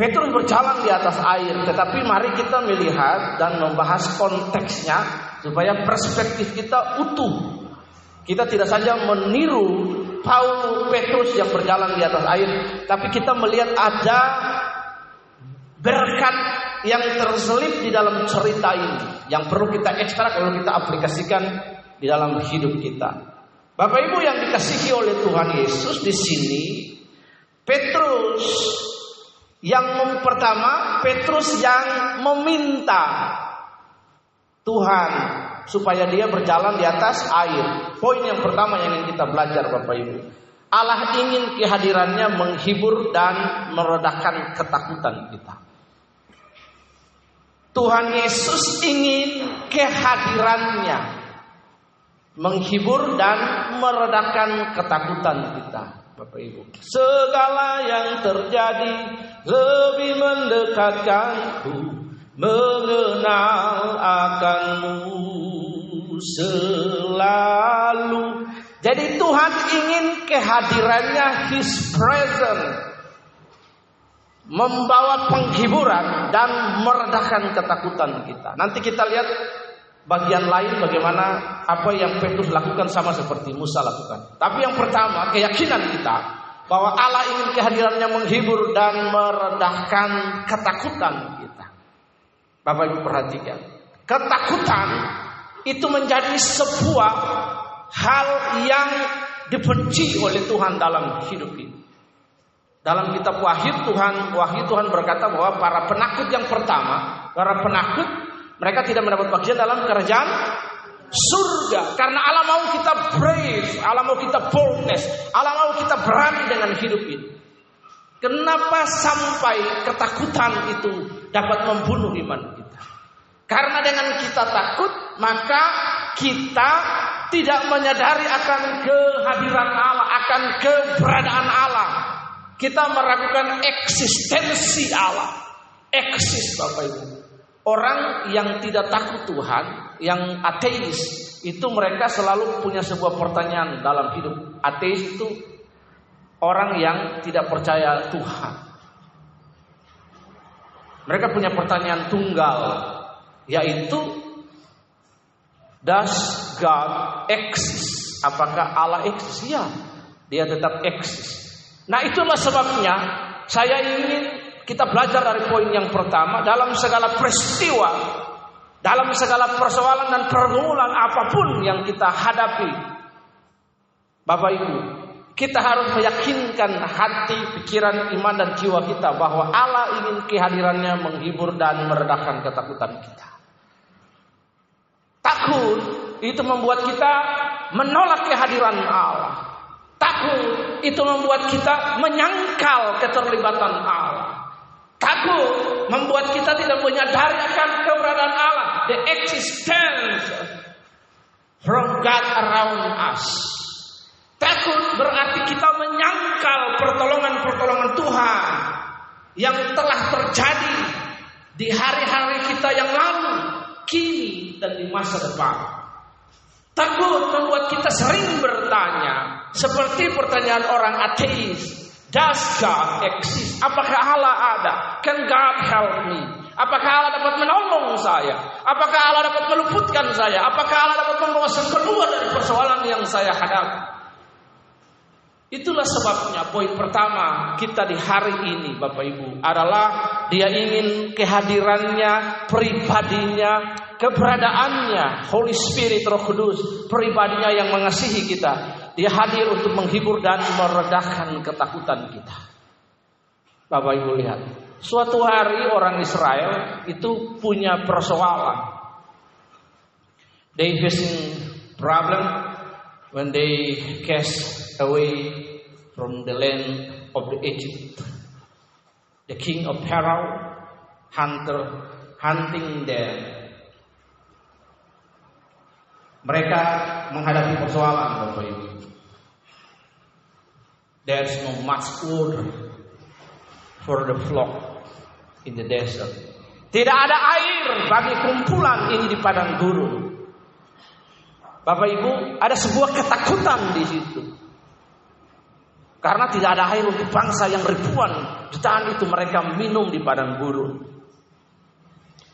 Petrus berjalan di atas air, tetapi mari kita melihat dan membahas konteksnya supaya perspektif kita utuh. Kita tidak saja meniru Paul Petrus yang berjalan di atas air, tapi kita melihat ada berkat yang terselip di dalam cerita ini yang perlu kita ekstrak kalau kita aplikasikan di dalam hidup kita. Bapak Ibu yang dikasihi oleh Tuhan Yesus di sini, Petrus yang pertama, Petrus yang meminta Tuhan supaya dia berjalan di atas air. Poin yang pertama yang ingin kita belajar Bapak Ibu. Allah ingin kehadirannya menghibur dan meredakan ketakutan kita. Tuhan Yesus ingin kehadirannya menghibur dan meredakan ketakutan kita. Bapak Ibu. Segala yang terjadi lebih mendekatkanku mengenal akanmu selalu. Jadi Tuhan ingin kehadirannya His presence membawa penghiburan dan meredakan ketakutan kita. Nanti kita lihat bagian lain bagaimana apa yang Petrus lakukan sama seperti Musa lakukan. Tapi yang pertama keyakinan kita bahwa Allah ingin kehadirannya menghibur dan meredahkan ketakutan kita. Bapak Ibu perhatikan. Ketakutan itu menjadi sebuah hal yang dibenci oleh Tuhan dalam hidup ini. Dalam kitab Wahyu Tuhan, Wahyu Tuhan berkata bahwa para penakut yang pertama, para penakut mereka tidak mendapat bagian dalam kerajaan surga karena Allah mau kita brave, Allah mau kita boldness, Allah mau kita berani dengan hidup ini. Kenapa sampai ketakutan itu dapat membunuh iman kita? Karena dengan kita takut, maka kita tidak menyadari akan kehadiran Allah, akan keberadaan Allah. Kita meragukan eksistensi Allah. Eksis Bapak Ibu. Orang yang tidak takut Tuhan, yang ateis, itu mereka selalu punya sebuah pertanyaan dalam hidup. Ateis itu orang yang tidak percaya Tuhan. Mereka punya pertanyaan tunggal, yaitu Does God exist? Apakah Allah eksis? Ya, dia tetap eksis. Nah itulah sebabnya saya ingin kita belajar dari poin yang pertama dalam segala peristiwa, dalam segala persoalan dan pergumulan apa pun yang kita hadapi. Bapak Ibu, kita harus meyakinkan hati, pikiran, iman dan jiwa kita bahwa Allah ingin kehadirannya menghibur dan meredakan ketakutan kita. Takut itu membuat kita menolak kehadiran Allah. Takut itu membuat kita menyangkal keterlibatan Allah. Takut membuat kita tidak menyadari akan keberadaan Allah, the existence from God around us. Takut berarti kita menyangkal pertolongan-pertolongan Tuhan yang telah terjadi di hari-hari kita yang lalu, kini dan di masa depan. Takut membuat kita sering bertanya seperti pertanyaan orang ateis. Does God exist? Apakah Allah ada? Can God help me? Apakah Allah dapat menolong saya? Apakah Allah dapat meluputkan saya? Apakah Allah dapat membawa saya keluar dari persoalan yang saya hadapi? Itulah sebabnya poin pertama kita di hari ini Bapak Ibu adalah dia ingin kehadirannya, pribadinya, keberadaannya, Holy Spirit Roh Kudus, pribadinya yang mengasihi kita. Dia hadir untuk menghibur dan meredakan ketakutan kita. Bapak Ibu lihat, suatu hari orang Israel itu punya persoalan. They facing problem when they cast away from the land of the Egypt. The king of Pharaoh hunter hunting them. Mereka menghadapi persoalan Bapak Ibu. There's no much water for the flock in the desert. Tidak ada air bagi kumpulan ini di padang gurun. Bapak Ibu, ada sebuah ketakutan di situ. Karena tidak ada air untuk bangsa yang ribuan jutaan itu mereka minum di padang gurun.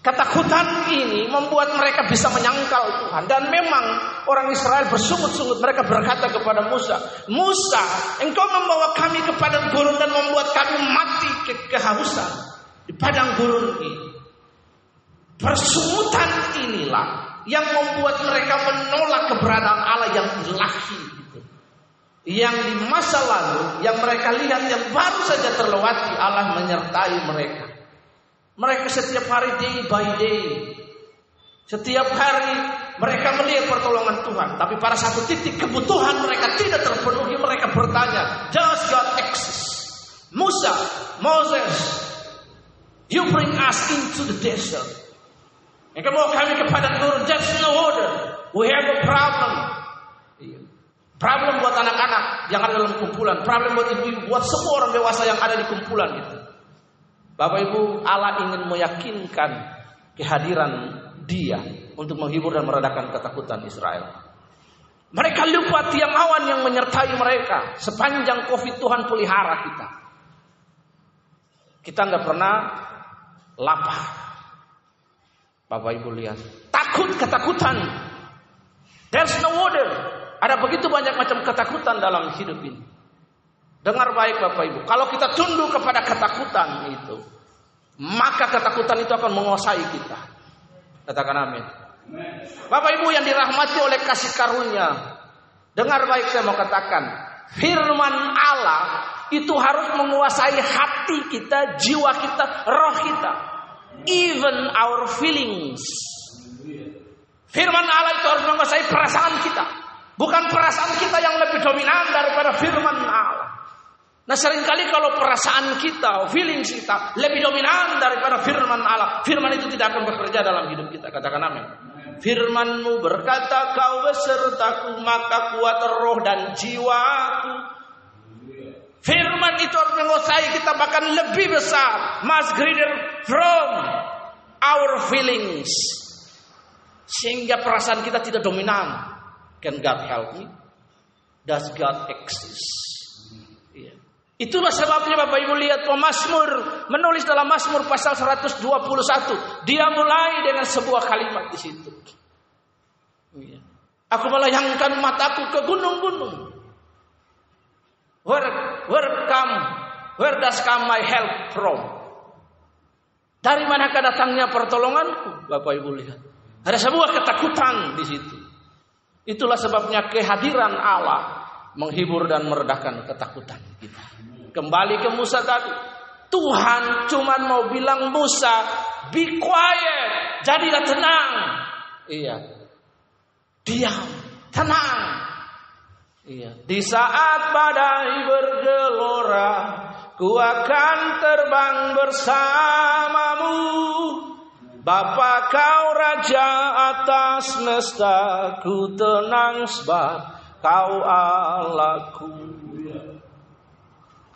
Ketakutan ini membuat mereka bisa menyangkal Tuhan. Dan memang orang Israel bersungut-sungut. Mereka berkata kepada Musa. Musa, engkau membawa kami ke padang gurun dan membuat kami mati ke kehausan. Di padang gurun ini. Persungutan inilah yang membuat mereka menolak keberadaan Allah yang ilahi. Gitu. Yang di masa lalu, yang mereka lihat yang baru saja terlewati Allah menyertai mereka. Mereka setiap hari day by day. Setiap hari mereka melihat pertolongan Tuhan. Tapi pada satu titik kebutuhan mereka tidak terpenuhi. Mereka bertanya, Does God exist? Musa, Moses, you bring us into the desert. Mau kami kepada turun. There's no order. We have a problem. Iya. Problem buat anak-anak yang ada dalam kumpulan. Problem buat ibu-ibu. Buat semua orang dewasa yang ada di kumpulan itu. Bapak Ibu, Allah ingin meyakinkan kehadiran Dia untuk menghibur dan meredakan ketakutan Israel. Mereka lupa tiang awan yang menyertai mereka sepanjang Covid Tuhan pelihara kita. Kita nggak pernah lapar. Bapak Ibu lihat, takut ketakutan. There's no order. Ada begitu banyak macam ketakutan dalam hidup ini. Dengar baik Bapak Ibu, kalau kita tunduk kepada ketakutan itu, maka ketakutan itu akan menguasai kita. Katakan amin. Bapak Ibu yang dirahmati oleh kasih karunia, dengar baik saya mau katakan, firman Allah itu harus menguasai hati kita, jiwa kita, roh kita, even our feelings. Firman Allah itu harus menguasai perasaan kita, bukan perasaan kita yang lebih dominan daripada firman Allah. Nah sering kali kalau perasaan kita, feeling kita lebih dominan daripada firman Allah. Firman itu tidak akan bekerja dalam hidup kita. Katakan amin. Firmanmu berkata kau besertaku maka kuat roh dan jiwaku. Firman itu harus menguasai kita bahkan lebih besar. Much greater from our feelings. Sehingga perasaan kita tidak dominan. Can God help me? Does God exist? Itulah sebabnya Bapak Ibu lihat pemazmur menulis dalam Mazmur pasal 121. Dia mulai dengan sebuah kalimat di situ. Iya. Aku melayangkan mataku ke gunung-gunung. Where, where come, where does come my help from? Dari manakah datangnya pertolonganku? Bapak Ibu lihat. Ada sebuah ketakutan di situ. Itulah sebabnya kehadiran Allah menghibur dan meredakan ketakutan kita. Kembali ke Musa tadi. Tuhan cuma mau bilang Musa, be quiet, jadilah tenang. Iya. Diam, tenang. Iya. Di saat badai bergelora, ku akan terbang bersamamu. Bapa kau raja atas mesta, ku tenang sebab kau Allahku.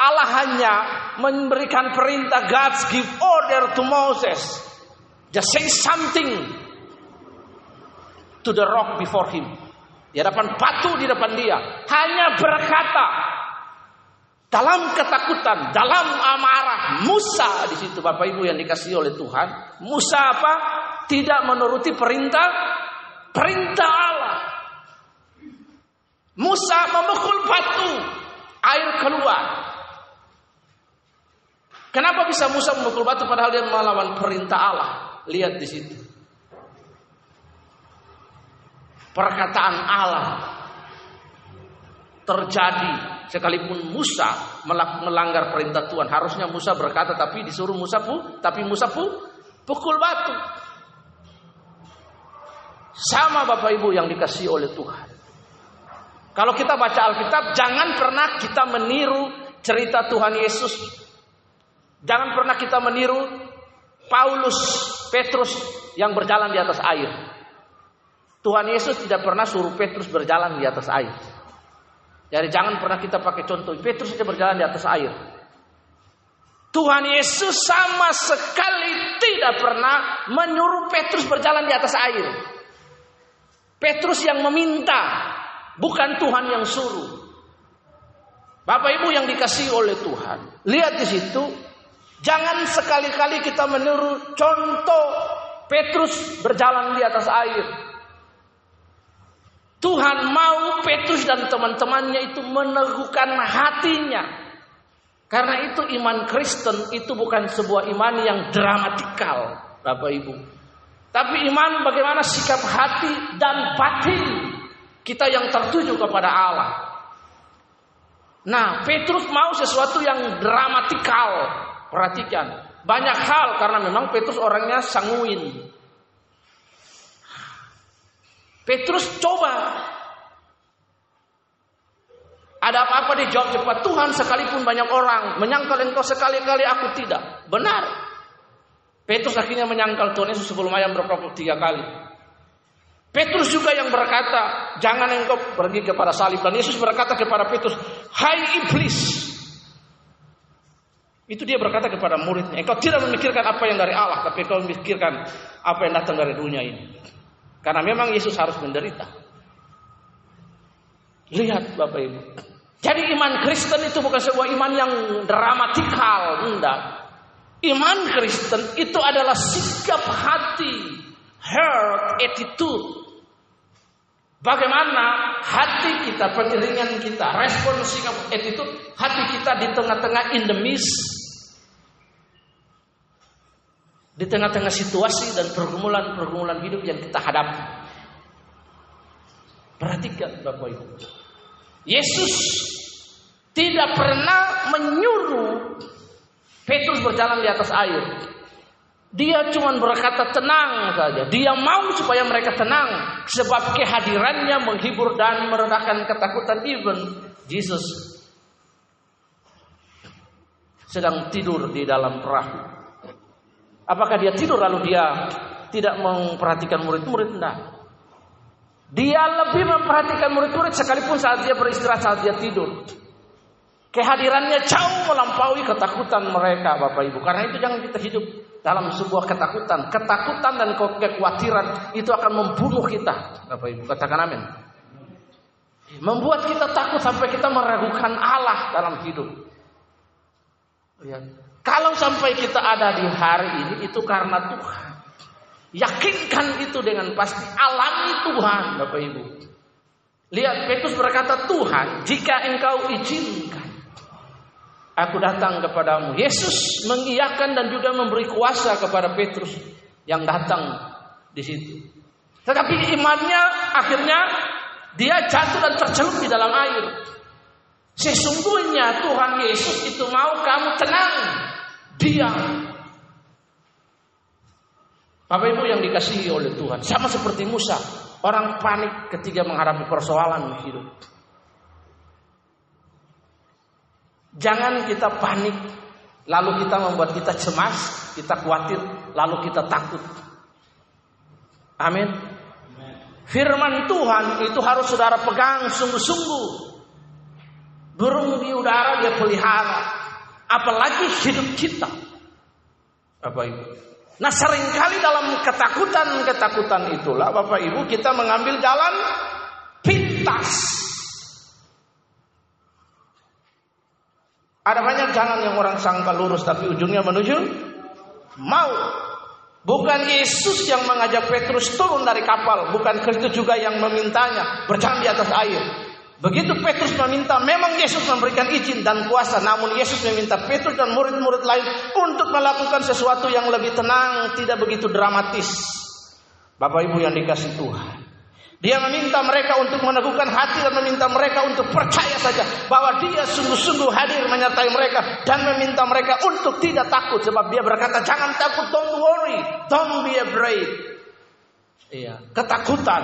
Allah hanya memberikan perintah God give order to Moses. Just say something to the rock before him. Di hadapan batu di depan dia. Hanya berkata dalam ketakutan, dalam amarah, Musa di situ Bapak Ibu yang dikasih oleh Tuhan. Musa apa? Tidak menuruti perintah perintah Allah. Musa memukul batu, air keluar. Kenapa bisa Musa memukul batu padahal dia melawan perintah Allah? Lihat di situ. Perkataan Allah terjadi sekalipun Musa melanggar perintah Tuhan. Harusnya Musa berkata tapi disuruh Musa pu, tapi Musa pu pukul batu. Sama Bapak Ibu yang dikasih oleh Tuhan. Kalau kita baca Alkitab, jangan pernah kita meniru cerita Tuhan Yesus Jangan pernah kita meniru Paulus, Petrus yang berjalan di atas air. Tuhan Yesus tidak pernah suruh Petrus berjalan di atas air. Jadi jangan pernah kita pakai contoh Petrus saja berjalan di atas air. Tuhan Yesus sama sekali tidak pernah menyuruh Petrus berjalan di atas air. Petrus yang meminta, bukan Tuhan yang suruh. Bapak Ibu yang dikasih oleh Tuhan, lihat di situ Jangan sekali-kali kita meniru contoh Petrus berjalan di atas air. Tuhan mau Petrus dan teman-temannya itu meneguhkan hatinya. Karena itu iman Kristen itu bukan sebuah iman yang dramatikal, Bapak Ibu. Tapi iman bagaimana sikap hati dan batin kita yang tertuju kepada Allah. Nah, Petrus mau sesuatu yang dramatikal. Perhatikan, banyak hal karena memang Petrus orangnya sanguin. Petrus coba ada apa-apa dijawab cepat. Tuhan sekalipun banyak orang menyangkal engkau sekali-kali aku tidak. Benar. Petrus akhirnya menyangkal Tuhan Yesus sebelum ayam berkokok tiga kali. Petrus juga yang berkata, jangan engkau pergi kepada salib. Dan Yesus berkata kepada Petrus, Hai iblis, itu dia berkata kepada muridnya, engkau tidak memikirkan apa yang dari Allah, tapi engkau memikirkan apa yang datang dari dunia ini. Karena memang Yesus harus menderita. Lihat Bapak Ibu. Jadi iman Kristen itu bukan sebuah iman yang dramatikal, enggak. Iman Kristen itu adalah sikap hati, heart attitude. Bagaimana hati kita, pengiringan kita, respon sikap attitude, hati kita di tengah-tengah in the midst di tengah-tengah situasi dan pergumulan-pergumulan hidup yang kita hadapi. Perhatikan Bapak Ibu. Yesus tidak pernah menyuruh Petrus berjalan di atas air. Dia cuma berkata tenang saja. Dia mau supaya mereka tenang. Sebab kehadirannya menghibur dan meredakan ketakutan. Even Jesus sedang tidur di dalam perahu. Apakah dia tidur lalu dia tidak memperhatikan murid-murid? Tidak. Dia lebih memperhatikan murid-murid sekalipun saat dia beristirahat, saat dia tidur. Kehadirannya jauh melampaui ketakutan mereka, Bapak Ibu. Karena itu jangan kita hidup dalam sebuah ketakutan. Ketakutan dan kekhawatiran itu akan membunuh kita, Bapak Ibu. Katakan amin. Membuat kita takut sampai kita meragukan Allah dalam hidup. Ya. Kalau sampai kita ada di hari ini itu karena Tuhan. Yakinkan itu dengan pasti. Alami Tuhan, Bapak Ibu. Lihat Petrus berkata, "Tuhan, jika Engkau izinkan, aku datang kepadamu." Yesus mengiyakan dan juga memberi kuasa kepada Petrus yang datang di situ. Tetapi imannya akhirnya dia jatuh dan tercelup di dalam air. Sesungguhnya Tuhan Yesus itu mau kamu tenang, diam. Bapak Ibu yang dikasihi oleh Tuhan, sama seperti Musa, orang panik ketika menghadapi persoalan hidup. Jangan kita panik, lalu kita membuat kita cemas, kita khawatir, lalu kita takut. Amin. Firman Tuhan itu harus saudara pegang sungguh-sungguh. Burung di udara dia pelihara. Apalagi hidup kita. Bapak Ibu. Nah sering kali dalam ketakutan-ketakutan itulah Bapak Ibu kita mengambil jalan pintas. Ada banyak jalan yang orang sangka lurus tapi ujungnya menuju mau. Bukan Yesus yang mengajak Petrus turun dari kapal, bukan Kristus juga yang memintanya berjalan di atas air. Begitu Petrus meminta, memang Yesus memberikan izin dan kuasa, namun Yesus meminta Petrus dan murid-murid lain untuk melakukan sesuatu yang lebih tenang, tidak begitu dramatis. Bapak Ibu yang dikasih Tuhan. Dia meminta mereka untuk meneguhkan hati dan meminta mereka untuk percaya saja bahwa dia sungguh-sungguh hadir menyertai mereka dan meminta mereka untuk tidak takut sebab dia berkata jangan takut don't worry don't be afraid. Iya, ketakutan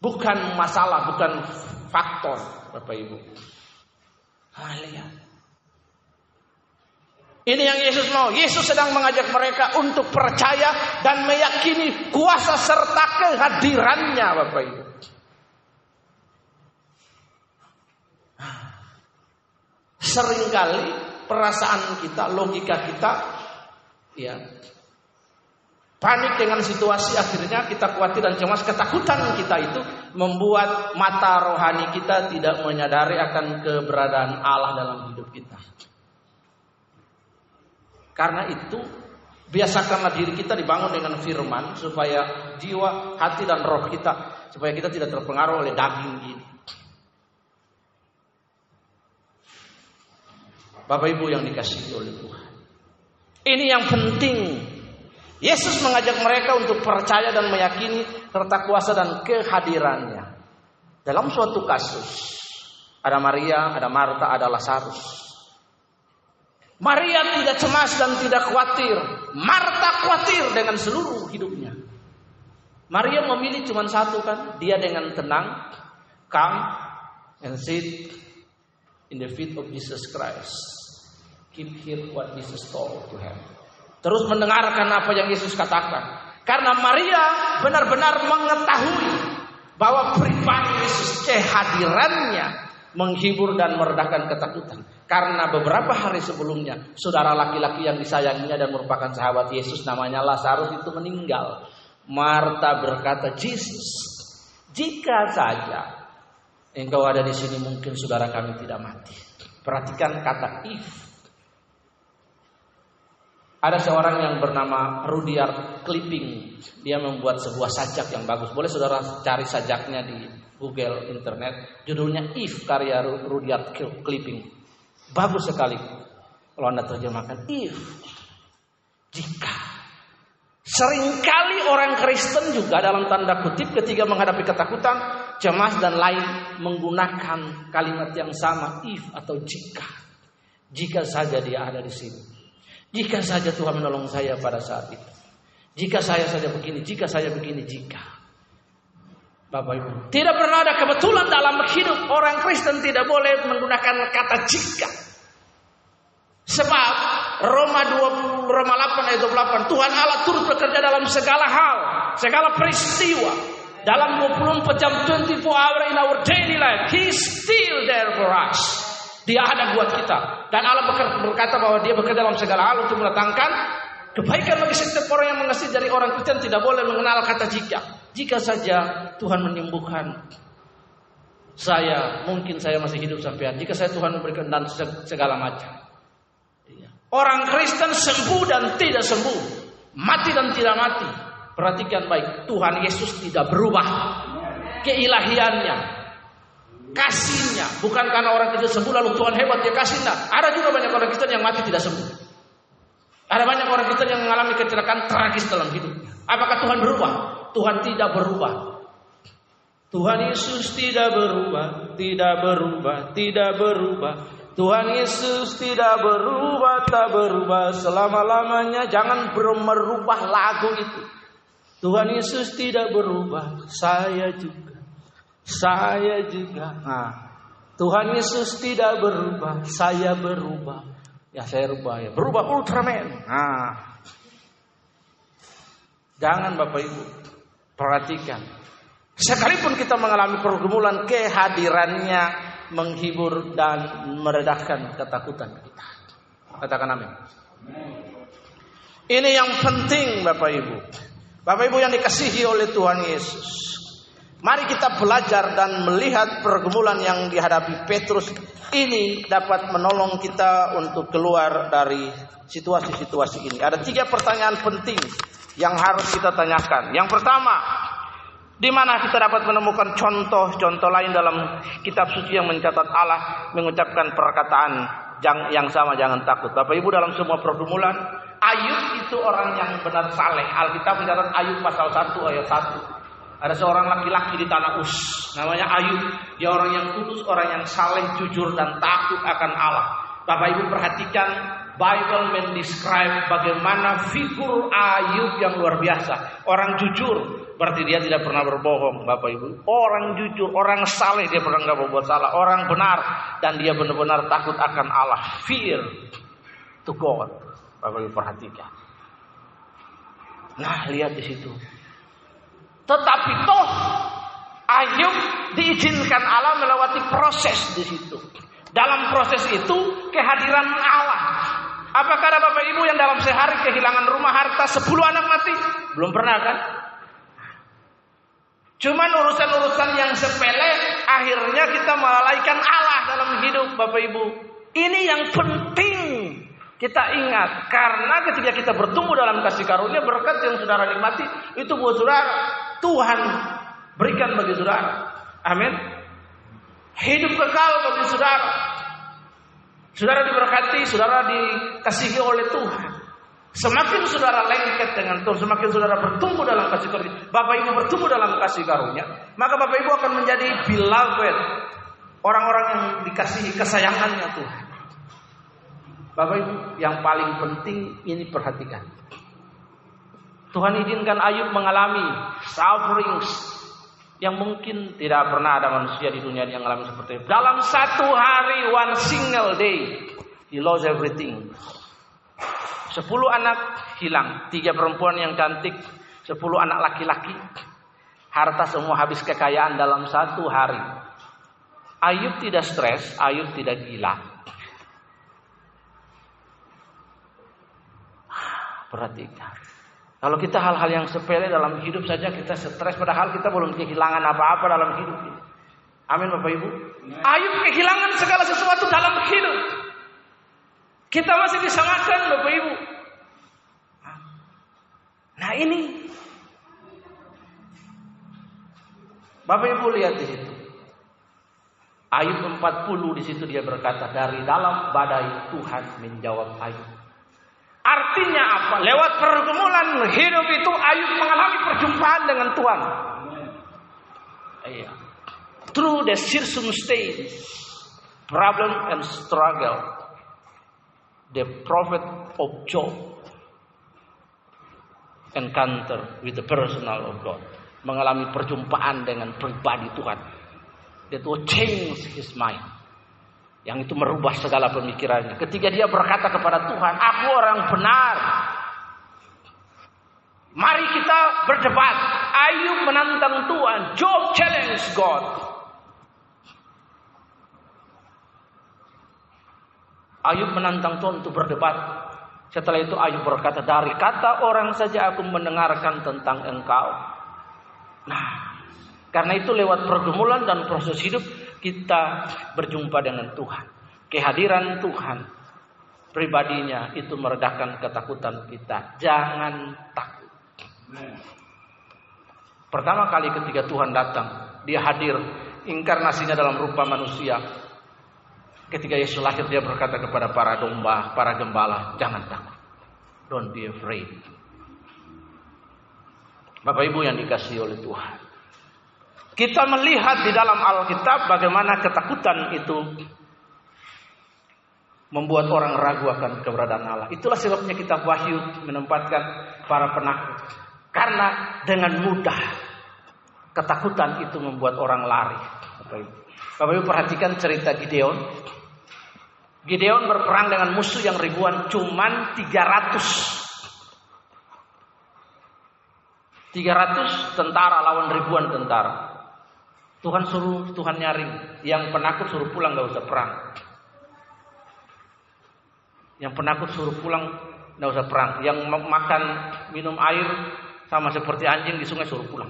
Bukan masalah, bukan faktor, Bapak Ibu. Lihat. Ini yang Yesus mau. Yesus sedang mengajak mereka untuk percaya dan meyakini kuasa serta kehadirannya, Bapak Ibu. Seringkali perasaan kita, logika kita, ya Panik dengan situasi akhirnya kita khawatir dan cemas. Ketakutan kita itu membuat mata rohani kita tidak menyadari akan keberadaan Allah dalam hidup kita. Karena itu biasakanlah diri kita dibangun dengan firman supaya jiwa, hati dan roh kita supaya kita tidak terpengaruh oleh daging ini. Bapak Ibu yang dikasihi oleh Tuhan. Ini yang penting. Yesus mengajak mereka untuk percaya dan meyakini serta kuasa dan kehadirannya. Dalam suatu kasus, ada Maria, ada Marta, ada Lazarus. Maria tidak cemas dan tidak khawatir. Marta khawatir dengan seluruh hidupnya. Maria memilih cuma satu kan, dia dengan tenang, come and sit in the feet of Jesus Christ. Keep hear what Jesus told to him. Terus mendengarkan apa yang Yesus katakan. Karena Maria benar-benar mengetahui bahwa pribadi Yesus kehadirannya menghibur dan meredakan ketakutan. Karena beberapa hari sebelumnya, saudara laki-laki yang disayanginya dan merupakan sahabat Yesus namanya Lazarus itu meninggal. Marta berkata, "Jesus, jika saja engkau ada di sini mungkin saudara kami tidak mati." Perhatikan kata if. Ada seorang yang bernama Rudyard Clipping. Dia membuat sebuah sajak yang bagus. Boleh saudara cari sajaknya di Google Internet, judulnya If karya Rudyard Clipping. Bagus sekali kalau Anda terjemahkan If. Jika Seringkali orang Kristen juga dalam tanda kutip ketika menghadapi ketakutan, cemas dan lain menggunakan kalimat yang sama if atau jika. Jika saja dia ada di sini. Jika saja Tuhan menolong saya pada saat itu. Jika saya saja begini, jika saya begini, jika. Bapak Ibu. Tidak pernah ada kebetulan dalam hidup orang Kristen tidak boleh menggunakan kata jika. Sebab Roma 20 Roma 8 ayat 28 Tuhan Allah turut bekerja dalam segala hal, segala peristiwa. Dalam 24 jam 24 hour in our daily life, He still there for us. Dia ada buat kita. Dan Allah berkata bahwa dia bekerja dalam segala hal untuk mendatangkan Kebaikan bagi setiap orang yang mengasihi dari orang Kristen tidak boleh mengenal kata jika. Jika saja Tuhan menyembuhkan saya, mungkin saya masih hidup sampai Jika saya Tuhan memberikan dan segala macam. Iya. Orang Kristen sembuh dan tidak sembuh, mati dan tidak mati. Perhatikan baik, Tuhan Yesus tidak berubah. Keilahiannya, kasihnya, bukan karena orang itu sembuh lalu Tuhan hebat dia kasih. Ada juga banyak orang Kristen yang mati tidak sembuh. Ada banyak orang kita yang mengalami kecelakaan tragis dalam hidup. Apakah Tuhan berubah? Tuhan tidak berubah. Tuhan Yesus tidak berubah, tidak berubah, tidak berubah. Tuhan Yesus tidak berubah, tak berubah selama-lamanya. Jangan merubah lagu itu. Tuhan Yesus tidak berubah, saya juga. Saya juga. Nah, Tuhan Yesus tidak berubah, saya berubah. Ya saya rubah ya. Berubah Ultraman. Nah. Jangan Bapak Ibu. Perhatikan. Sekalipun kita mengalami pergumulan kehadirannya menghibur dan meredakan ketakutan kita. Katakan amin. Ini yang penting Bapak Ibu. Bapak Ibu yang dikasihi oleh Tuhan Yesus. Mari kita belajar dan melihat pergumulan yang dihadapi Petrus ini dapat menolong kita untuk keluar dari situasi-situasi ini. Ada tiga pertanyaan penting yang harus kita tanyakan. Yang pertama, di mana kita dapat menemukan contoh-contoh lain dalam kitab suci yang mencatat Allah mengucapkan perkataan yang sama jangan takut. Bapak Ibu dalam semua pergumulan, Ayub itu orang yang benar saleh. Alkitab mencatat Ayub pasal 1 ayat 1. Ada seorang laki-laki di tanah Us, namanya Ayub. Dia orang yang kudus, orang yang saleh, jujur dan takut akan Allah. Bapak Ibu perhatikan Bible mendescribe bagaimana figur Ayub yang luar biasa. Orang jujur, berarti dia tidak pernah berbohong, Bapak Ibu. Orang jujur, orang saleh, dia pernah nggak berbuat salah. Orang benar, dan dia benar-benar takut akan Allah. Fear to God. Bapak Ibu perhatikan. Nah, lihat di situ. Tetapi toh Ayub diizinkan Allah melewati proses di situ. Dalam proses itu kehadiran Allah. Apakah ada Bapak Ibu yang dalam sehari kehilangan rumah harta 10 anak mati? Belum pernah kan? Cuman urusan-urusan yang sepele akhirnya kita melalaikan Allah dalam hidup Bapak Ibu. Ini yang penting. Kita ingat karena ketika kita bertumbuh dalam kasih karunia berkat yang saudara nikmati itu buat saudara Tuhan berikan bagi saudara. Amin. Hidup kekal bagi saudara. Saudara diberkati, saudara dikasihi oleh Tuhan. Semakin saudara lengket dengan Tuhan, semakin saudara bertumbuh dalam kasih karunia, Bapak Ibu bertumbuh dalam kasih karunia, maka Bapak Ibu akan menjadi beloved, orang-orang yang dikasihi kesayangannya Tuhan. Bapak Ibu, yang paling penting ini perhatikan. Tuhan izinkan Ayub mengalami sufferings yang mungkin tidak pernah ada manusia di dunia yang mengalami seperti itu. Dalam satu hari, one single day, he lost everything. Sepuluh anak hilang, tiga perempuan yang cantik, sepuluh anak laki-laki. Harta semua habis kekayaan dalam satu hari. Ayub tidak stres, Ayub tidak gila. Perhatikan. Kalau kita hal-hal yang sepele dalam hidup saja kita stres padahal kita belum kehilangan apa-apa dalam hidup. Amin Bapak Ibu. Ayub kehilangan segala sesuatu dalam hidup. Kita masih bisa makan Bapak Ibu. Nah ini. Bapak Ibu lihat di situ. Ayub 40 di situ dia berkata dari dalam badai Tuhan menjawab Ayub. Artinya apa? Lewat pergumulan hidup itu Ayub mengalami perjumpaan dengan Tuhan. Iya. Through the circumstance, problem and struggle, the prophet of Job encounter with the personal of God. Mengalami perjumpaan dengan pribadi Tuhan. That will change his mind. Yang itu merubah segala pemikirannya. Ketika dia berkata kepada Tuhan, aku orang benar. Mari kita berdebat. Ayub menantang Tuhan. Job challenge God. Ayub menantang Tuhan untuk berdebat. Setelah itu Ayub berkata, dari kata orang saja aku mendengarkan tentang engkau. Nah, karena itu lewat pergumulan dan proses hidup kita berjumpa dengan Tuhan. Kehadiran Tuhan pribadinya itu meredakan ketakutan kita. Jangan takut. Pertama kali ketika Tuhan datang, dia hadir inkarnasinya dalam rupa manusia Ketika Yesus lahir dia berkata kepada para domba, para gembala, jangan takut. Don't be afraid. Bapak Ibu yang dikasih oleh Tuhan. Kita melihat di dalam Alkitab bagaimana ketakutan itu membuat orang ragu akan keberadaan Allah. Itulah sebabnya kita Wahyu menempatkan para penakut. Karena dengan mudah ketakutan itu membuat orang lari. Bapak Ibu, perhatikan cerita Gideon. Gideon berperang dengan musuh yang ribuan cuman 300 300 tentara lawan ribuan tentara. Tuhan suruh, Tuhan nyaring. Yang penakut suruh pulang gak usah perang. Yang penakut suruh pulang gak usah perang. Yang makan minum air sama seperti anjing di sungai suruh pulang.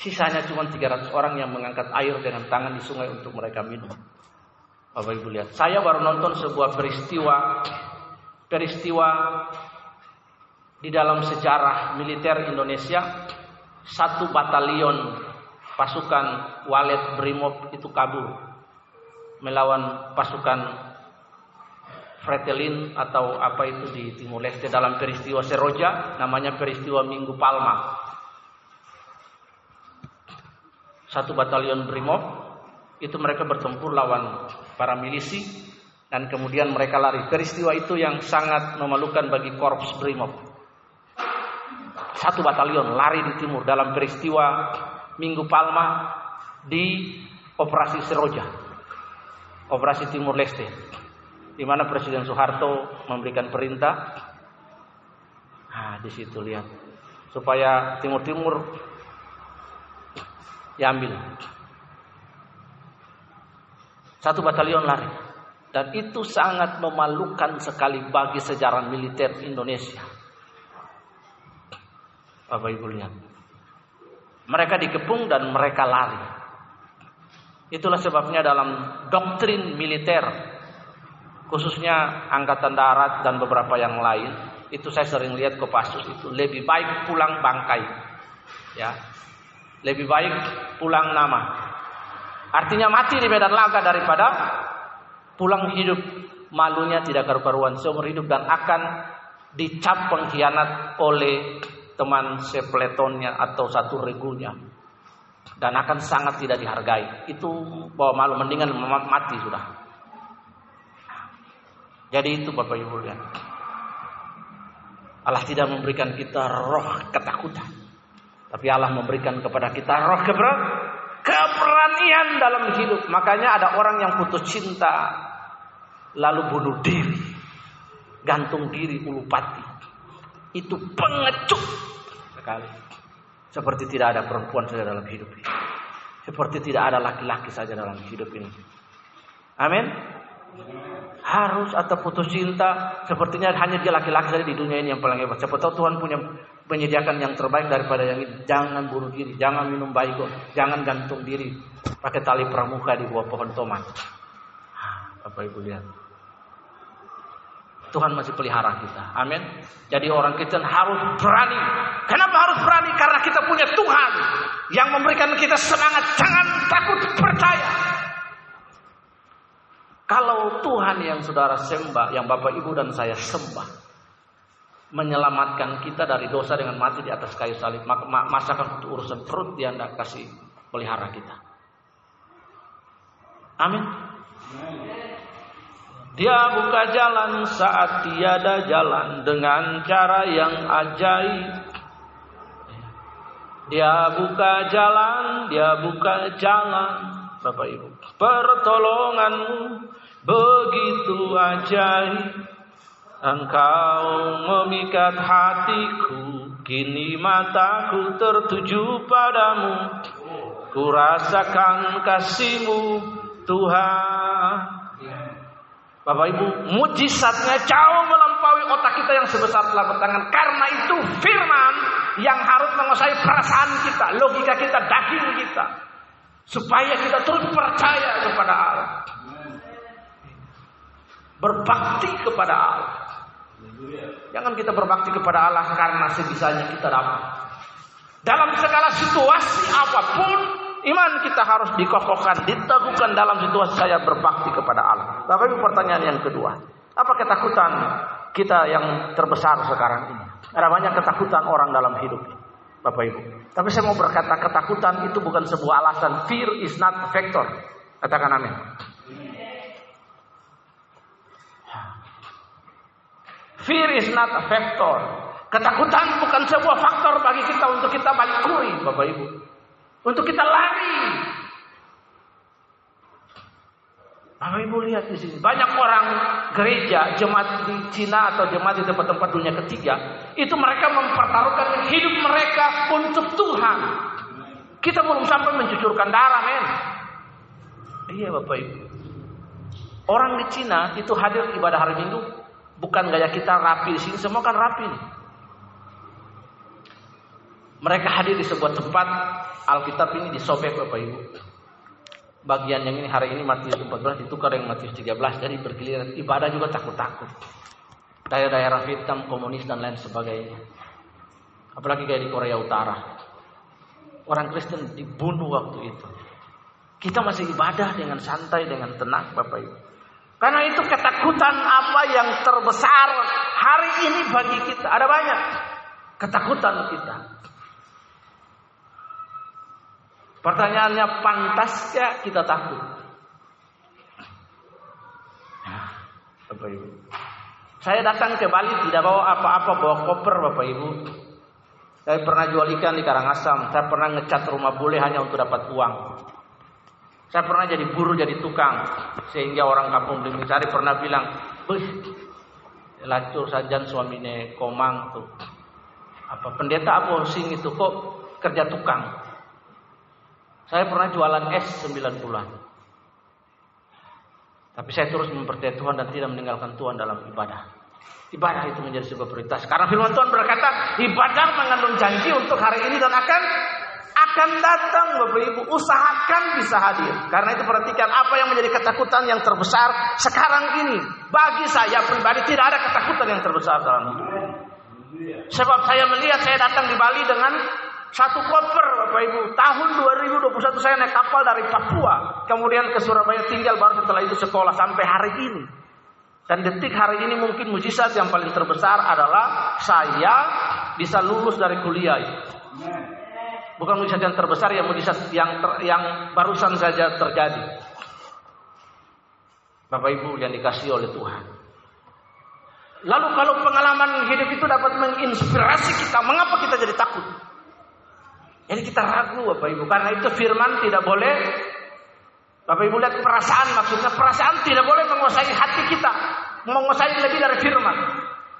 Sisanya cuma 300 orang yang mengangkat air dengan tangan di sungai untuk mereka minum. Bapak Ibu lihat, saya baru nonton sebuah peristiwa peristiwa di dalam sejarah militer Indonesia satu batalion pasukan Walet Brimob itu kabur melawan pasukan Fretelin atau apa itu di Timur Leste dalam peristiwa Seroja namanya peristiwa Minggu Palma satu batalion Brimob itu mereka bertempur lawan para milisi dan kemudian mereka lari. Peristiwa itu yang sangat memalukan bagi korps Brimob. Satu batalion lari di timur dalam peristiwa Minggu Palma di operasi Seroja. Operasi Timur Leste. Di mana Presiden Soeharto memberikan perintah. Nah, di situ lihat supaya timur-timur diambil. Satu batalion lari. Dan itu sangat memalukan sekali bagi sejarah militer Indonesia. Bapak Ibu lihat. Mereka dikepung dan mereka lari. Itulah sebabnya dalam doktrin militer khususnya angkatan darat dan beberapa yang lain, itu saya sering lihat Kopassus itu lebih baik pulang bangkai. Ya. Lebih baik pulang nama. Artinya mati di medan laga daripada pulang hidup. Malunya tidak karu-karuan seumur hidup dan akan dicap pengkhianat oleh teman sepletonnya atau satu regunya dan akan sangat tidak dihargai. Itu bahwa malu mendingan mati sudah. Jadi itu Bapak Ibu lihat. Allah tidak memberikan kita roh ketakutan. Tapi Allah memberikan kepada kita roh keber keberanian dalam hidup. Makanya ada orang yang putus cinta lalu bunuh diri. Gantung diri ulu pati. Itu pengecut sekali. Seperti tidak ada perempuan saja dalam hidup ini. Seperti tidak ada laki-laki saja dalam hidup ini. Amin harus atau putus cinta sepertinya hanya dia laki-laki saja di dunia ini yang paling hebat. Siapa tahu Tuhan punya menyediakan yang terbaik daripada yang ini. Jangan bunuh diri, jangan minum baiko, jangan gantung diri pakai tali pramuka di bawah pohon tomat. Bapak Ibu lihat. Tuhan masih pelihara kita. Amin. Jadi orang Kristen harus berani. Kenapa harus berani? Karena kita punya Tuhan yang memberikan kita semangat. Jangan takut percaya. Kalau Tuhan yang saudara sembah, yang Bapak Ibu dan saya sembah, menyelamatkan kita dari dosa dengan mati di atas kayu salib, maka masakan untuk urusan perut dia tidak kasih pelihara kita. Amin. Dia buka jalan saat tiada jalan dengan cara yang ajaib. Dia buka jalan, dia buka jalan, Bapak Ibu. Pertolonganmu begitu ajaib Engkau memikat hatiku Kini mataku tertuju padamu Ku rasakan kasihmu Tuhan Bapak Ibu Mujizatnya jauh melampaui otak kita yang sebesar telapak tangan Karena itu firman yang harus menguasai perasaan kita Logika kita, daging kita Supaya kita terus percaya kepada Allah Berbakti kepada Allah. Jangan kita berbakti kepada Allah karena sebisanya kita dapat. Dalam segala situasi apa pun, iman kita harus dikokohkan, diteguhkan dalam situasi saya berbakti kepada Allah. Tapi pertanyaan yang kedua, apa ketakutan kita yang terbesar sekarang ini? Ada banyak ketakutan orang dalam hidup, Bapak Ibu. Tapi saya mau berkata ketakutan itu bukan sebuah alasan. Fear is not a factor. Katakan amin. Fear is not a factor. Ketakutan bukan sebuah faktor bagi kita untuk kita balik kuri, Bapak Ibu. Untuk kita lari. Bapak Ibu lihat di sini. Banyak orang gereja, jemaat di Cina atau jemaat di tempat-tempat dunia ketiga. Itu mereka mempertaruhkan hidup mereka untuk Tuhan. Kita belum sampai mencucurkan darah, men. Iya Bapak Ibu. Orang di Cina itu hadir ibadah hari Minggu Bukan gaya kita rapi di sini, semua kan rapi. Mereka hadir di sebuah tempat Alkitab ini disobek Bapak Ibu. Bagian yang ini hari ini Matius 14 ditukar dengan Matius 13 jadi bergiliran ibadah juga takut-takut. Daerah-daerah Vietnam komunis dan lain sebagainya. Apalagi kayak di Korea Utara. Orang Kristen dibunuh waktu itu. Kita masih ibadah dengan santai, dengan tenang Bapak Ibu. Karena itu ketakutan apa yang terbesar hari ini bagi kita. Ada banyak ketakutan kita. Pertanyaannya pantaskah kita takut? Bapak Ibu. Saya datang ke Bali tidak bawa apa-apa, bawa koper Bapak Ibu. Saya pernah jual ikan di Karangasem, saya pernah ngecat rumah bule hanya untuk dapat uang. Saya pernah jadi buruh, jadi tukang. Sehingga orang kampung Blimbing Sari pernah bilang, Wih, lacur saja suaminya komang tuh. Apa pendeta apa sing itu kok kerja tukang. Saya pernah jualan es 9 bulan. Tapi saya terus mempercayai Tuhan dan tidak meninggalkan Tuhan dalam ibadah. Ibadah itu menjadi sebuah prioritas. Karena firman Tuhan berkata, ibadah mengandung janji untuk hari ini dan akan akan datang Bapak Ibu. Usahakan bisa hadir. Karena itu perhatikan apa yang menjadi ketakutan yang terbesar sekarang ini. Bagi saya pribadi tidak ada ketakutan yang terbesar dalam hidup. Sebab saya melihat saya datang di Bali dengan satu koper Bapak Ibu. Tahun 2021 saya naik kapal dari Papua. Kemudian ke Surabaya tinggal baru setelah itu sekolah sampai hari ini. Dan detik hari ini mungkin mujizat yang paling terbesar adalah saya bisa lulus dari kuliah. Bukan mujizat yang terbesar, yang mujizat yang ter, yang barusan saja terjadi. Bapak Ibu yang dikasih oleh Tuhan. Lalu kalau pengalaman hidup itu dapat menginspirasi kita, mengapa kita jadi takut? Jadi kita ragu Bapak Ibu, karena itu firman tidak boleh Bapak Ibu lihat perasaan maksudnya perasaan tidak boleh menguasai hati kita, menguasai lebih dari firman.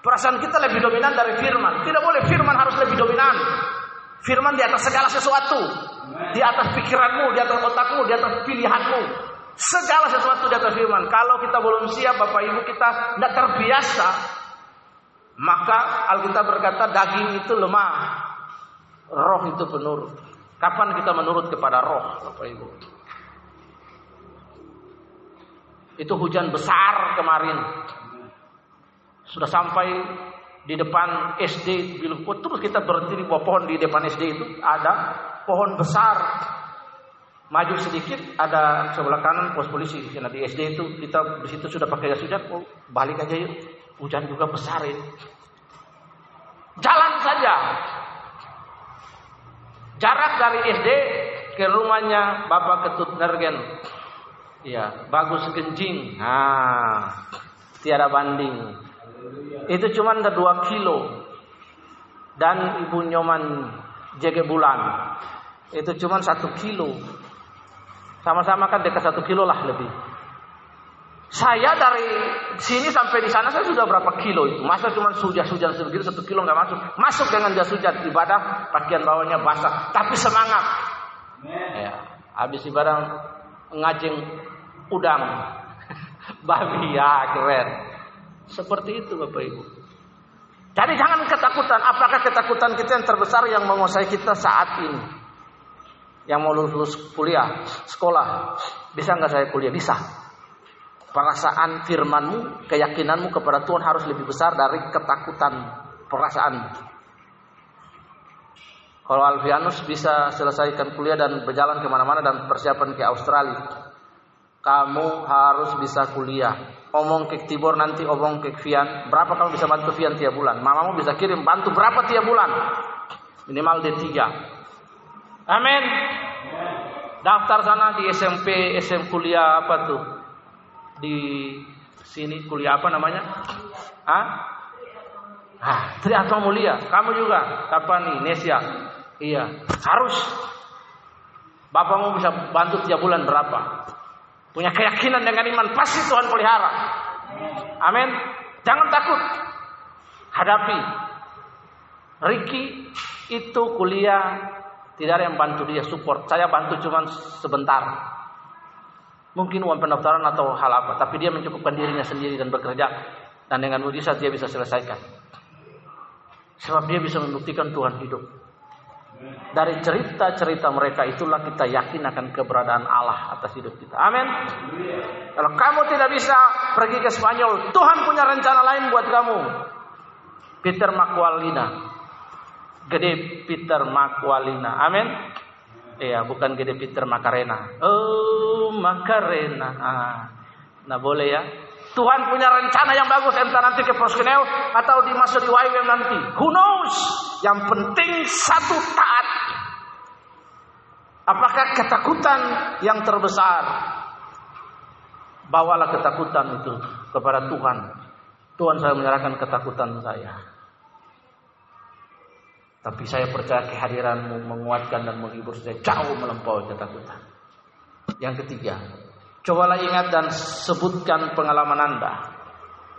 Perasaan kita lebih dominan dari firman. Tidak boleh firman harus lebih dominan. Firman di atas segala sesuatu. Di atas pikiranmu, di atas otakmu, di atas pilihanmu. Segala sesuatu di atas firman. Kalau kita belum siap Bapak Ibu kita tidak terbiasa. Maka Alkitab berkata daging itu lemah. Roh itu penurut. Kapan kita menurut kepada roh Bapak Ibu? Itu hujan besar kemarin. Sudah sampai di depan SD Bilukut terus kita berhenti di bawah pohon di depan SD itu ada pohon besar. Maju sedikit ada sebelah kanan pos polisi. Nah di SD itu kita di situ sudah pakai jas hujan, oh, balik aja yuk. Hujan juga besar ini. Jalan saja. Jarak dari SD ke rumahnya Bapak Ketut Nergen Iya, bagus genjing. Nah, tiada banding. Itu cuma ada dua kilo. Dan ibu nyoman jege bulan. Itu cuma satu kilo. Sama-sama kan dekat satu kilo lah lebih. Saya dari sini sampai di sana saya sudah berapa kilo itu. Masa cuma sujah-sujah sebegitu satu kilo nggak masuk. Masuk dengan jas hujan ibadah pakaian bawahnya basah. Tapi semangat. Ya, habis ibadah ngajeng udang, babi ya keren. Seperti itu Bapak Ibu. Jadi jangan ketakutan. Apakah ketakutan kita yang terbesar yang menguasai kita saat ini? Yang mau lulus kuliah, sekolah. Bisa nggak saya kuliah? Bisa. Perasaan firmanmu, keyakinanmu kepada Tuhan harus lebih besar dari ketakutan perasaan. Kalau Alfianus bisa selesaikan kuliah dan berjalan ke mana-mana dan persiapan ke Australia, kamu harus bisa kuliah. Omong ke Tibor nanti omong ke Vian. Berapa kamu bisa bantu Vian tiap bulan? Mamamu bisa kirim bantu berapa tiap bulan? Minimal D3. Amin. Daftar sana di SMP, SM kuliah apa tuh? Di sini kuliah apa namanya? Ah? Ah, Triatma Mulia. Kamu juga. Kapan nih? Nesia. Iya. Harus. Bapakmu bisa bantu tiap bulan berapa? Punya keyakinan dengan iman pasti Tuhan pelihara. Amin. Jangan takut. Hadapi. Ricky itu kuliah tidak ada yang bantu dia support. Saya bantu cuma sebentar. Mungkin uang pendaftaran atau hal apa, tapi dia mencukupkan dirinya sendiri dan bekerja dan dengan mujizat dia bisa selesaikan. Sebab dia bisa membuktikan Tuhan hidup. Dari cerita-cerita mereka itulah kita yakin akan keberadaan Allah atas hidup kita. Amin. Kalau kamu tidak bisa pergi ke Spanyol, Tuhan punya rencana lain buat kamu. Peter Makwalina. Gede Peter Makwalina. Amin. Iya, bukan gede Peter Makarena. Oh, Makarena. Ah. Nah, boleh ya. Tuhan punya rencana yang bagus entah nanti ke Proskeneo atau di masa di YWM nanti. Who knows? Yang penting satu taat. Apakah ketakutan yang terbesar? Bawalah ketakutan itu kepada Tuhan. Tuhan saya menyerahkan ketakutan saya. Tapi saya percaya kehadiranmu menguatkan dan menghibur saya jauh melampaui ketakutan. Yang ketiga, Cobalah ingat dan sebutkan pengalaman Anda.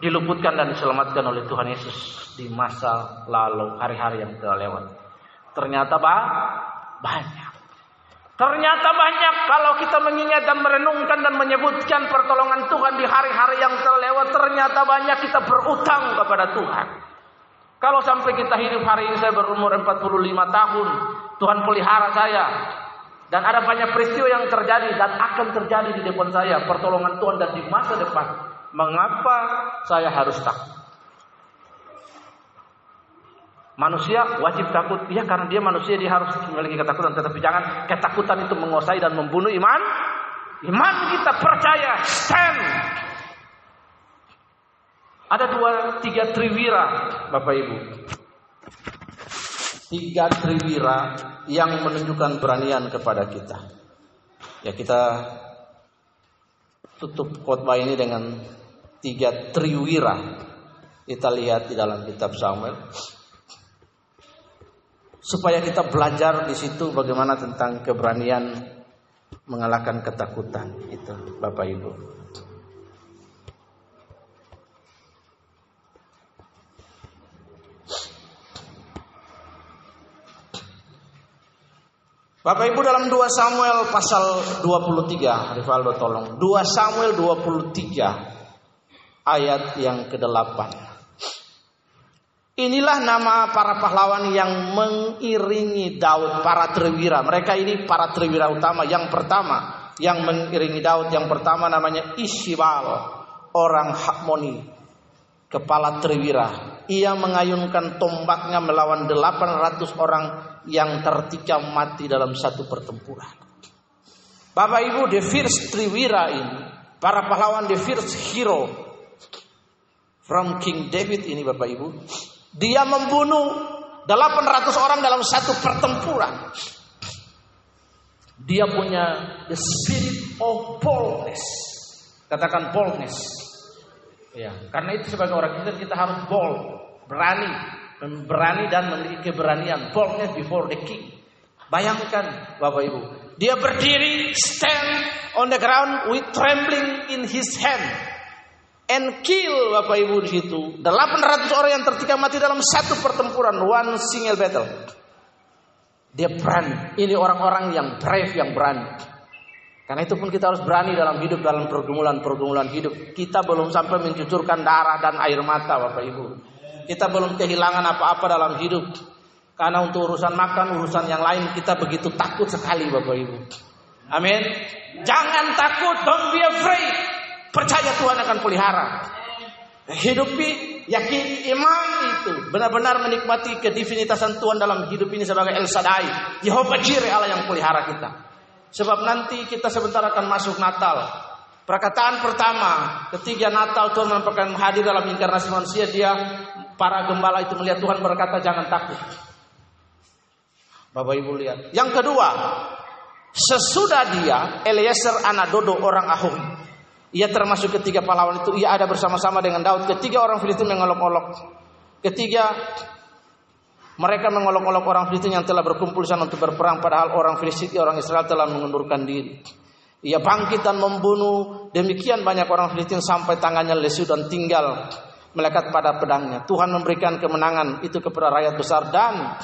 Diluputkan dan diselamatkan oleh Tuhan Yesus di masa lalu, hari-hari yang telah lewat. Ternyata bah, banyak. Ternyata banyak kalau kita mengingat dan merenungkan dan menyebutkan pertolongan Tuhan di hari-hari yang telah lewat. Ternyata banyak kita berutang kepada Tuhan. Kalau sampai kita hidup hari ini saya berumur 45 tahun, Tuhan pelihara saya. Dan ada banyak peristiwa yang terjadi dan akan terjadi di depan saya, pertolongan Tuhan dan di masa depan. Mengapa saya harus takut? Manusia wajib takut, ya karena dia manusia dia harus memiliki ketakutan, tetapi jangan ketakutan itu menguasai dan membunuh iman. Iman kita percaya, stand. Ada dua, tiga triwira, Bapak Ibu. Tiga triwira yang menunjukkan beranian kepada kita. Ya kita tutup khotbah ini dengan tiga triwira. Kita lihat di dalam kitab Samuel supaya kita belajar di situ bagaimana tentang keberanian mengalahkan ketakutan itu Bapak Ibu. Bapak Ibu dalam 2 Samuel pasal 23, Rivaldo tolong. 2 Samuel 23 ayat yang ke-8. Inilah nama para pahlawan yang mengiringi Daud, para triwira. Mereka ini para triwira utama. Yang pertama yang mengiringi Daud, yang pertama namanya Ishibal, orang Hakmoni, kepala triwira. Ia mengayunkan tombaknya melawan 800 orang yang tertikam mati dalam satu pertempuran. Bapak Ibu, the first triwira ini, para pahlawan the first hero from King David ini Bapak Ibu, dia membunuh 800 orang dalam satu pertempuran. Dia punya the spirit of boldness. Katakan boldness. Ya, karena itu sebagai orang Kristen kita harus bold, berani, berani dan memiliki keberanian. Boldness before the king. Bayangkan Bapak Ibu, dia berdiri stand on the ground with trembling in his hand and kill Bapak Ibu di situ. 800 orang yang tertikam mati dalam satu pertempuran, one single battle. Dia berani. Ini orang-orang yang brave, yang berani. Karena itu pun kita harus berani dalam hidup, dalam pergumulan-pergumulan hidup. Kita belum sampai mencucurkan darah dan air mata Bapak Ibu. Kita belum kehilangan apa-apa dalam hidup. Karena untuk urusan makan, urusan yang lain kita begitu takut sekali Bapak Ibu. Amin. Jangan takut, don't be afraid. Percaya Tuhan akan pelihara. Hidupi, yakini iman itu benar-benar menikmati kedivinitasan Tuhan dalam hidup ini sebagai El Shaddai, Jehovah Jireh Allah yang pelihara kita. Sebab nanti kita sebentar akan masuk Natal. Perkataan pertama, ketiga Natal Tuhan menampakkan hadir dalam inkarnasi manusia, dia para gembala itu melihat Tuhan berkata jangan takut. Bapak Ibu lihat. Yang kedua, sesudah dia Eliezer anak Dodo orang Ahohi ia termasuk ketiga pahlawan itu. Ia ada bersama-sama dengan Daud. Ketiga orang Filistin mengolok-olok. Ketiga mereka mengolok-olok orang Filistin yang telah berkumpul sana untuk berperang. Padahal orang Filistin, orang Israel telah mengundurkan diri. Ia bangkit dan membunuh demikian banyak orang Filistin sampai tangannya lesu dan tinggal melekat pada pedangnya. Tuhan memberikan kemenangan itu kepada rakyat besar dan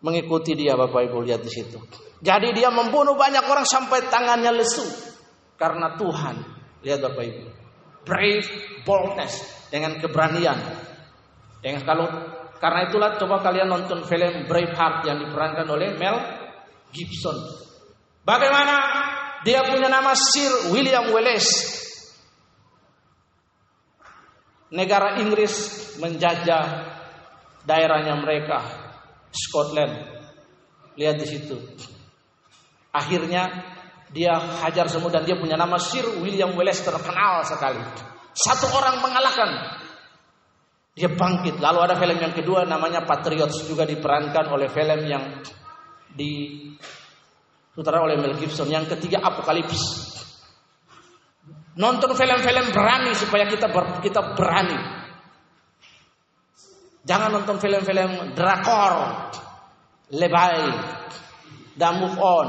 mengikuti dia Bapak Ibu lihat di situ. Jadi dia membunuh banyak orang sampai tangannya lesu karena Tuhan. Lihat Bapak Ibu. Brave boldness dengan keberanian. Dengan kalau karena itulah coba kalian nonton film Braveheart yang diperankan oleh Mel Gibson. Bagaimana dia punya nama Sir William Wallace. Negara Inggris menjajah daerahnya mereka, Scotland. Lihat di situ. Akhirnya dia hajar semua dan dia punya nama Sir William Wallace terkenal sekali. Satu orang mengalahkan. Dia bangkit. Lalu ada film yang kedua namanya Patriots juga diperankan oleh film yang di sutradara oleh Mel Gibson. Yang ketiga Apokalips. Nonton film-film berani supaya kita ber, kita berani. Jangan nonton film-film drakor, lebay, dan move on.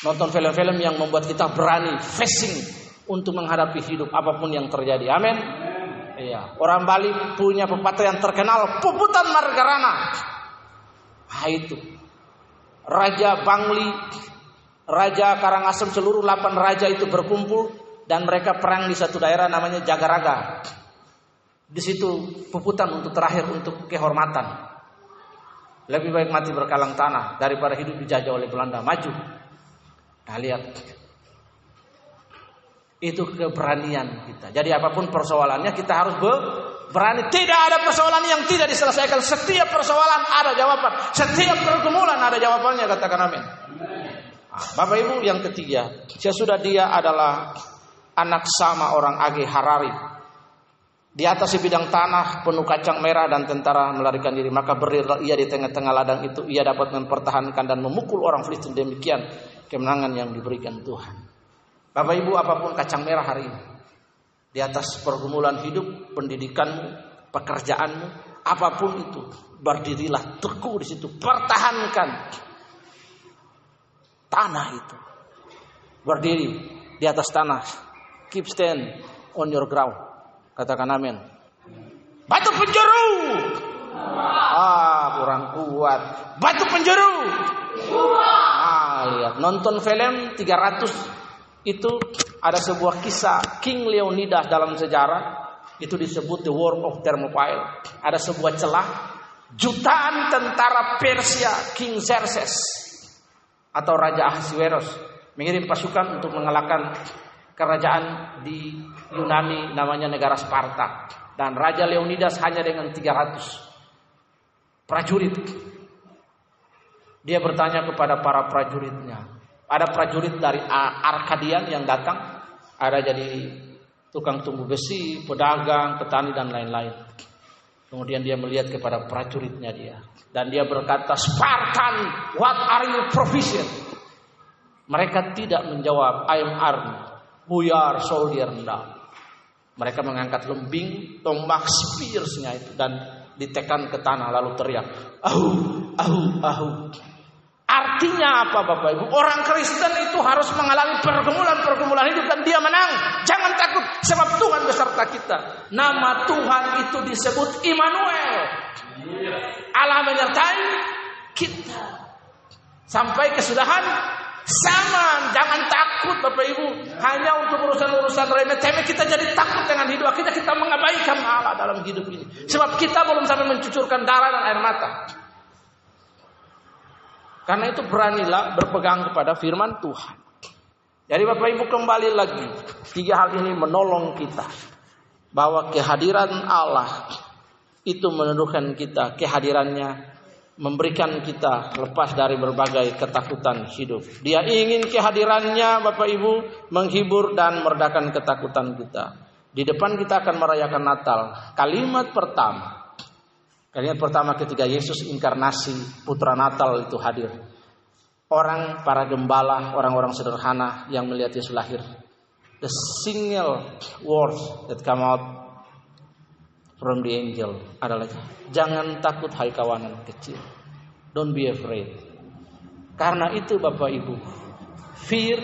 Nonton film-film yang membuat kita berani facing untuk menghadapi hidup apa pun yang terjadi. Amin. Iya, orang Bali punya pepatah yang terkenal, puputan margarana. Nah, itu. Raja Bangli, Raja Karangasem seluruh 8 raja itu berkumpul dan mereka perang di satu daerah namanya Jagaraga. Di situ puputan untuk terakhir untuk kehormatan. Lebih baik mati berkalang tanah daripada hidup dijajah oleh Belanda. Maju. Nah, lihat. Itu keberanian kita. Jadi apa pun persoalannya kita harus berani. Tidak ada persoalan yang tidak diselesaikan. Setiap persoalan ada jawaban. Setiap pergumulan ada jawabannya katakan amin. Nah, Bapak Ibu yang ketiga, sesudah dia adalah anak sama orang Age Harari di atas sebidang tanah penuh kacang merah dan tentara melarikan diri. Maka berdirilah ia di tengah-tengah ladang itu. Ia dapat mempertahankan dan memukul orang Filistin. Demikian kemenangan yang diberikan Tuhan. Bapak Ibu apa pun kacang merah hari ini. Di atas pergumulan hidup, pendidikanmu, pekerjaanmu, apa pun itu. Berdirilah teguh di situ. Pertahankan tanah itu. Berdiri di atas tanah. Keep stand on your ground. Katakan amin. Batu penjuru. Ah, kurang kuat. Batu penjuru. Ah, lihat. Nonton film 300 itu ada sebuah kisah King Leonidas dalam sejarah itu disebut the war of Thermopylae. Ada sebuah celah jutaan tentara Persia King Xerxes atau Raja Ahasiweros mengirim pasukan untuk mengalahkan kerajaan di Yunani namanya negara Sparta dan Raja Leonidas hanya dengan 300 prajurit. Dia bertanya kepada para prajuritnya. Ada prajurit dari Arkadian yang datang, ada jadi tukang tumbuh besi, pedagang, petani dan lain-lain. Kemudian dia melihat kepada prajuritnya dia dan dia berkata, "Spartan, what are you proficient?" Mereka tidak menjawab, "I am armed." Buyar soldier now. Mereka mengangkat lembing, tombak, spearsnya itu dan ditekan ke tanah lalu teriak, ahu, ahu, ahu. Artinya apa Bapak Ibu? Orang Kristen itu harus mengalami pergumulan-pergumulan hidup dan dia menang. Jangan takut sebab Tuhan beserta kita. Nama Tuhan itu disebut Immanuel. Allah menyertai kita. Sampai kesudahan sama, jangan takut Bapak Ibu. Hanya untuk urusan-urusan remeh temeh kita jadi takut dengan hidup kita. Kita mengabaikan Allah dalam hidup ini. Sebab kita belum sampai mencucurkan darah dan air mata. Karena itu beranilah berpegang kepada firman Tuhan. Jadi Bapak Ibu kembali lagi. Tiga hal ini menolong kita. Bahwa kehadiran Allah itu menundukkan kita. Kehadirannya memberikan kita lepas dari berbagai ketakutan hidup. Dia ingin kehadirannya Bapak Ibu menghibur dan meredakan ketakutan kita. Di depan kita akan merayakan Natal. Kalimat pertama. Kalimat pertama ketika Yesus inkarnasi putra Natal itu hadir. Orang para gembala, orang-orang sederhana yang melihat Yesus lahir. The single word that come out from the angel adalah jangan takut hai kawanan kecil. Don't be afraid. Karena itu Bapak Ibu, fear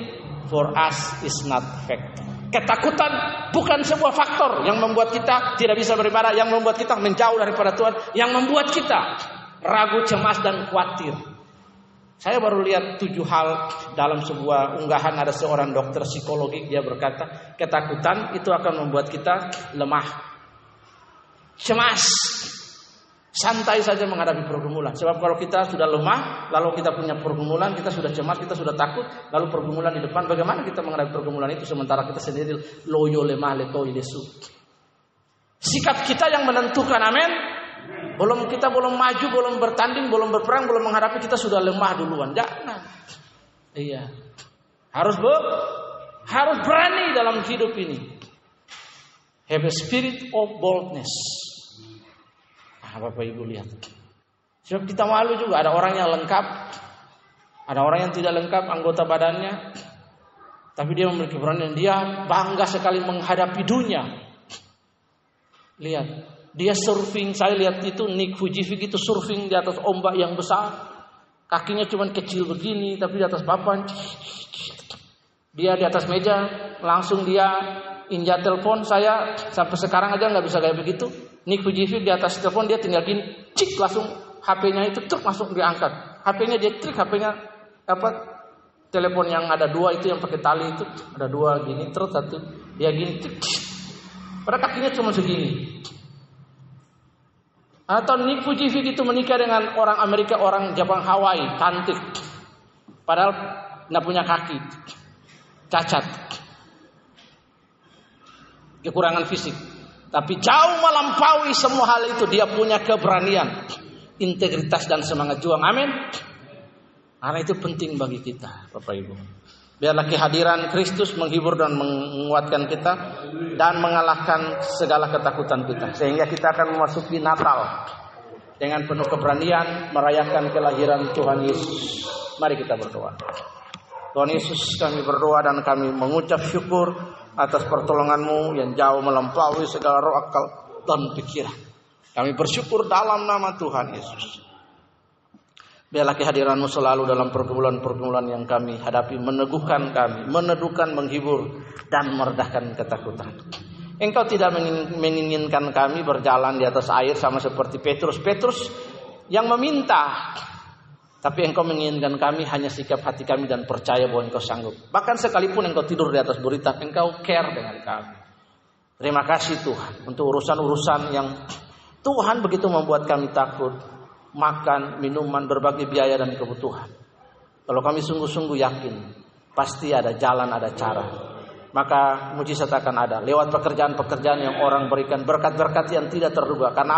for us is not fact. Ketakutan bukan sebuah faktor yang membuat kita tidak bisa beribadah, yang membuat kita menjauh daripada Tuhan, yang membuat kita ragu, cemas dan khawatir. Saya baru lihat tujuh hal dalam sebuah unggahan ada seorang dokter psikologi dia berkata ketakutan itu akan membuat kita lemah, cemas, Santai saja menghadapi pergumulan. Sebab kalau kita sudah lemah, lalu kita punya pergumulan, kita sudah cemas, kita sudah takut, lalu pergumulan di depan, bagaimana kita menghadapi pergumulan itu sementara kita sendiri loyo lemah leto lesu. Sikap kita yang menentukan, amin. Belum kita belum maju, belum bertanding, belum berperang, belum menghadapi kita sudah lemah duluan. Jangan. Iya. Harus ber, harus berani dalam hidup ini. Have a spirit of boldness. Nah, Bapak Ibu lihat. Sebab kita malu juga ada orang yang lengkap, ada orang yang tidak lengkap anggota badannya, tapi dia memiliki keberanian. Dia bangga sekali menghadapi dunia. Lihat, dia surfing. Saya lihat itu Nick Fujifik itu surfing di atas ombak yang besar. Kakinya cuma kecil begini, tapi di atas papan. Dia di atas meja, langsung dia injak telepon saya sampai sekarang aja nggak bisa kayak begitu. Nick Fujifilm di atas telepon dia tinggal gini, cik langsung HP-nya itu truk langsung diangkat. HP-nya dia trik, HP-nya apa telepon yang ada dua itu yang pakai tali itu ada dua gini terus satu dia gini cik, pada kakinya cuma segini Atau Nick Fujifik itu menikah dengan orang Amerika, orang Jepang Hawaii, cantik. Padahal tidak punya kaki, cacat. Kekurangan fisik. Tapi jauh melampaui semua hal itu. Dia punya keberanian, integritas dan semangat juang. Amin. Karena itu penting bagi kita, Bapak Ibu. Biarlah kehadiran Kristus menghibur dan menguatkan kita dan mengalahkan segala ketakutan kita sehingga kita akan memasuki Natal dengan penuh keberanian merayakan kelahiran Tuhan Yesus. Mari kita berdoa. Tuhan Yesus kami berdoa dan kami mengucap syukur atas pertolonganmu yang jauh melampaui segala roh akal dan pikiran. Kami bersyukur dalam nama Tuhan Yesus. Biarlah kehadiranmu selalu dalam pergumulan-pergumulan yang kami hadapi, meneguhkan kami, meneduhkan, menghibur, dan meredahkan ketakutan. Engkau tidak menginginkan kami berjalan di atas air sama seperti Petrus. Petrus yang meminta, tapi engkau menginginkan kami hanya sikap hati kami dan percaya bahwa engkau sanggup. Bahkan sekalipun engkau tidur di atas berita, engkau care dengan kami. Terima kasih Tuhan untuk urusan-urusan yang Tuhan begitu membuat kami takut makan, minuman, berbagai biaya dan kebutuhan. Kalau kami sungguh-sungguh yakin, pasti ada jalan, ada cara. Maka mujizat akan ada lewat pekerjaan-pekerjaan yang orang berikan berkat-berkat yang tidak terduga. Karena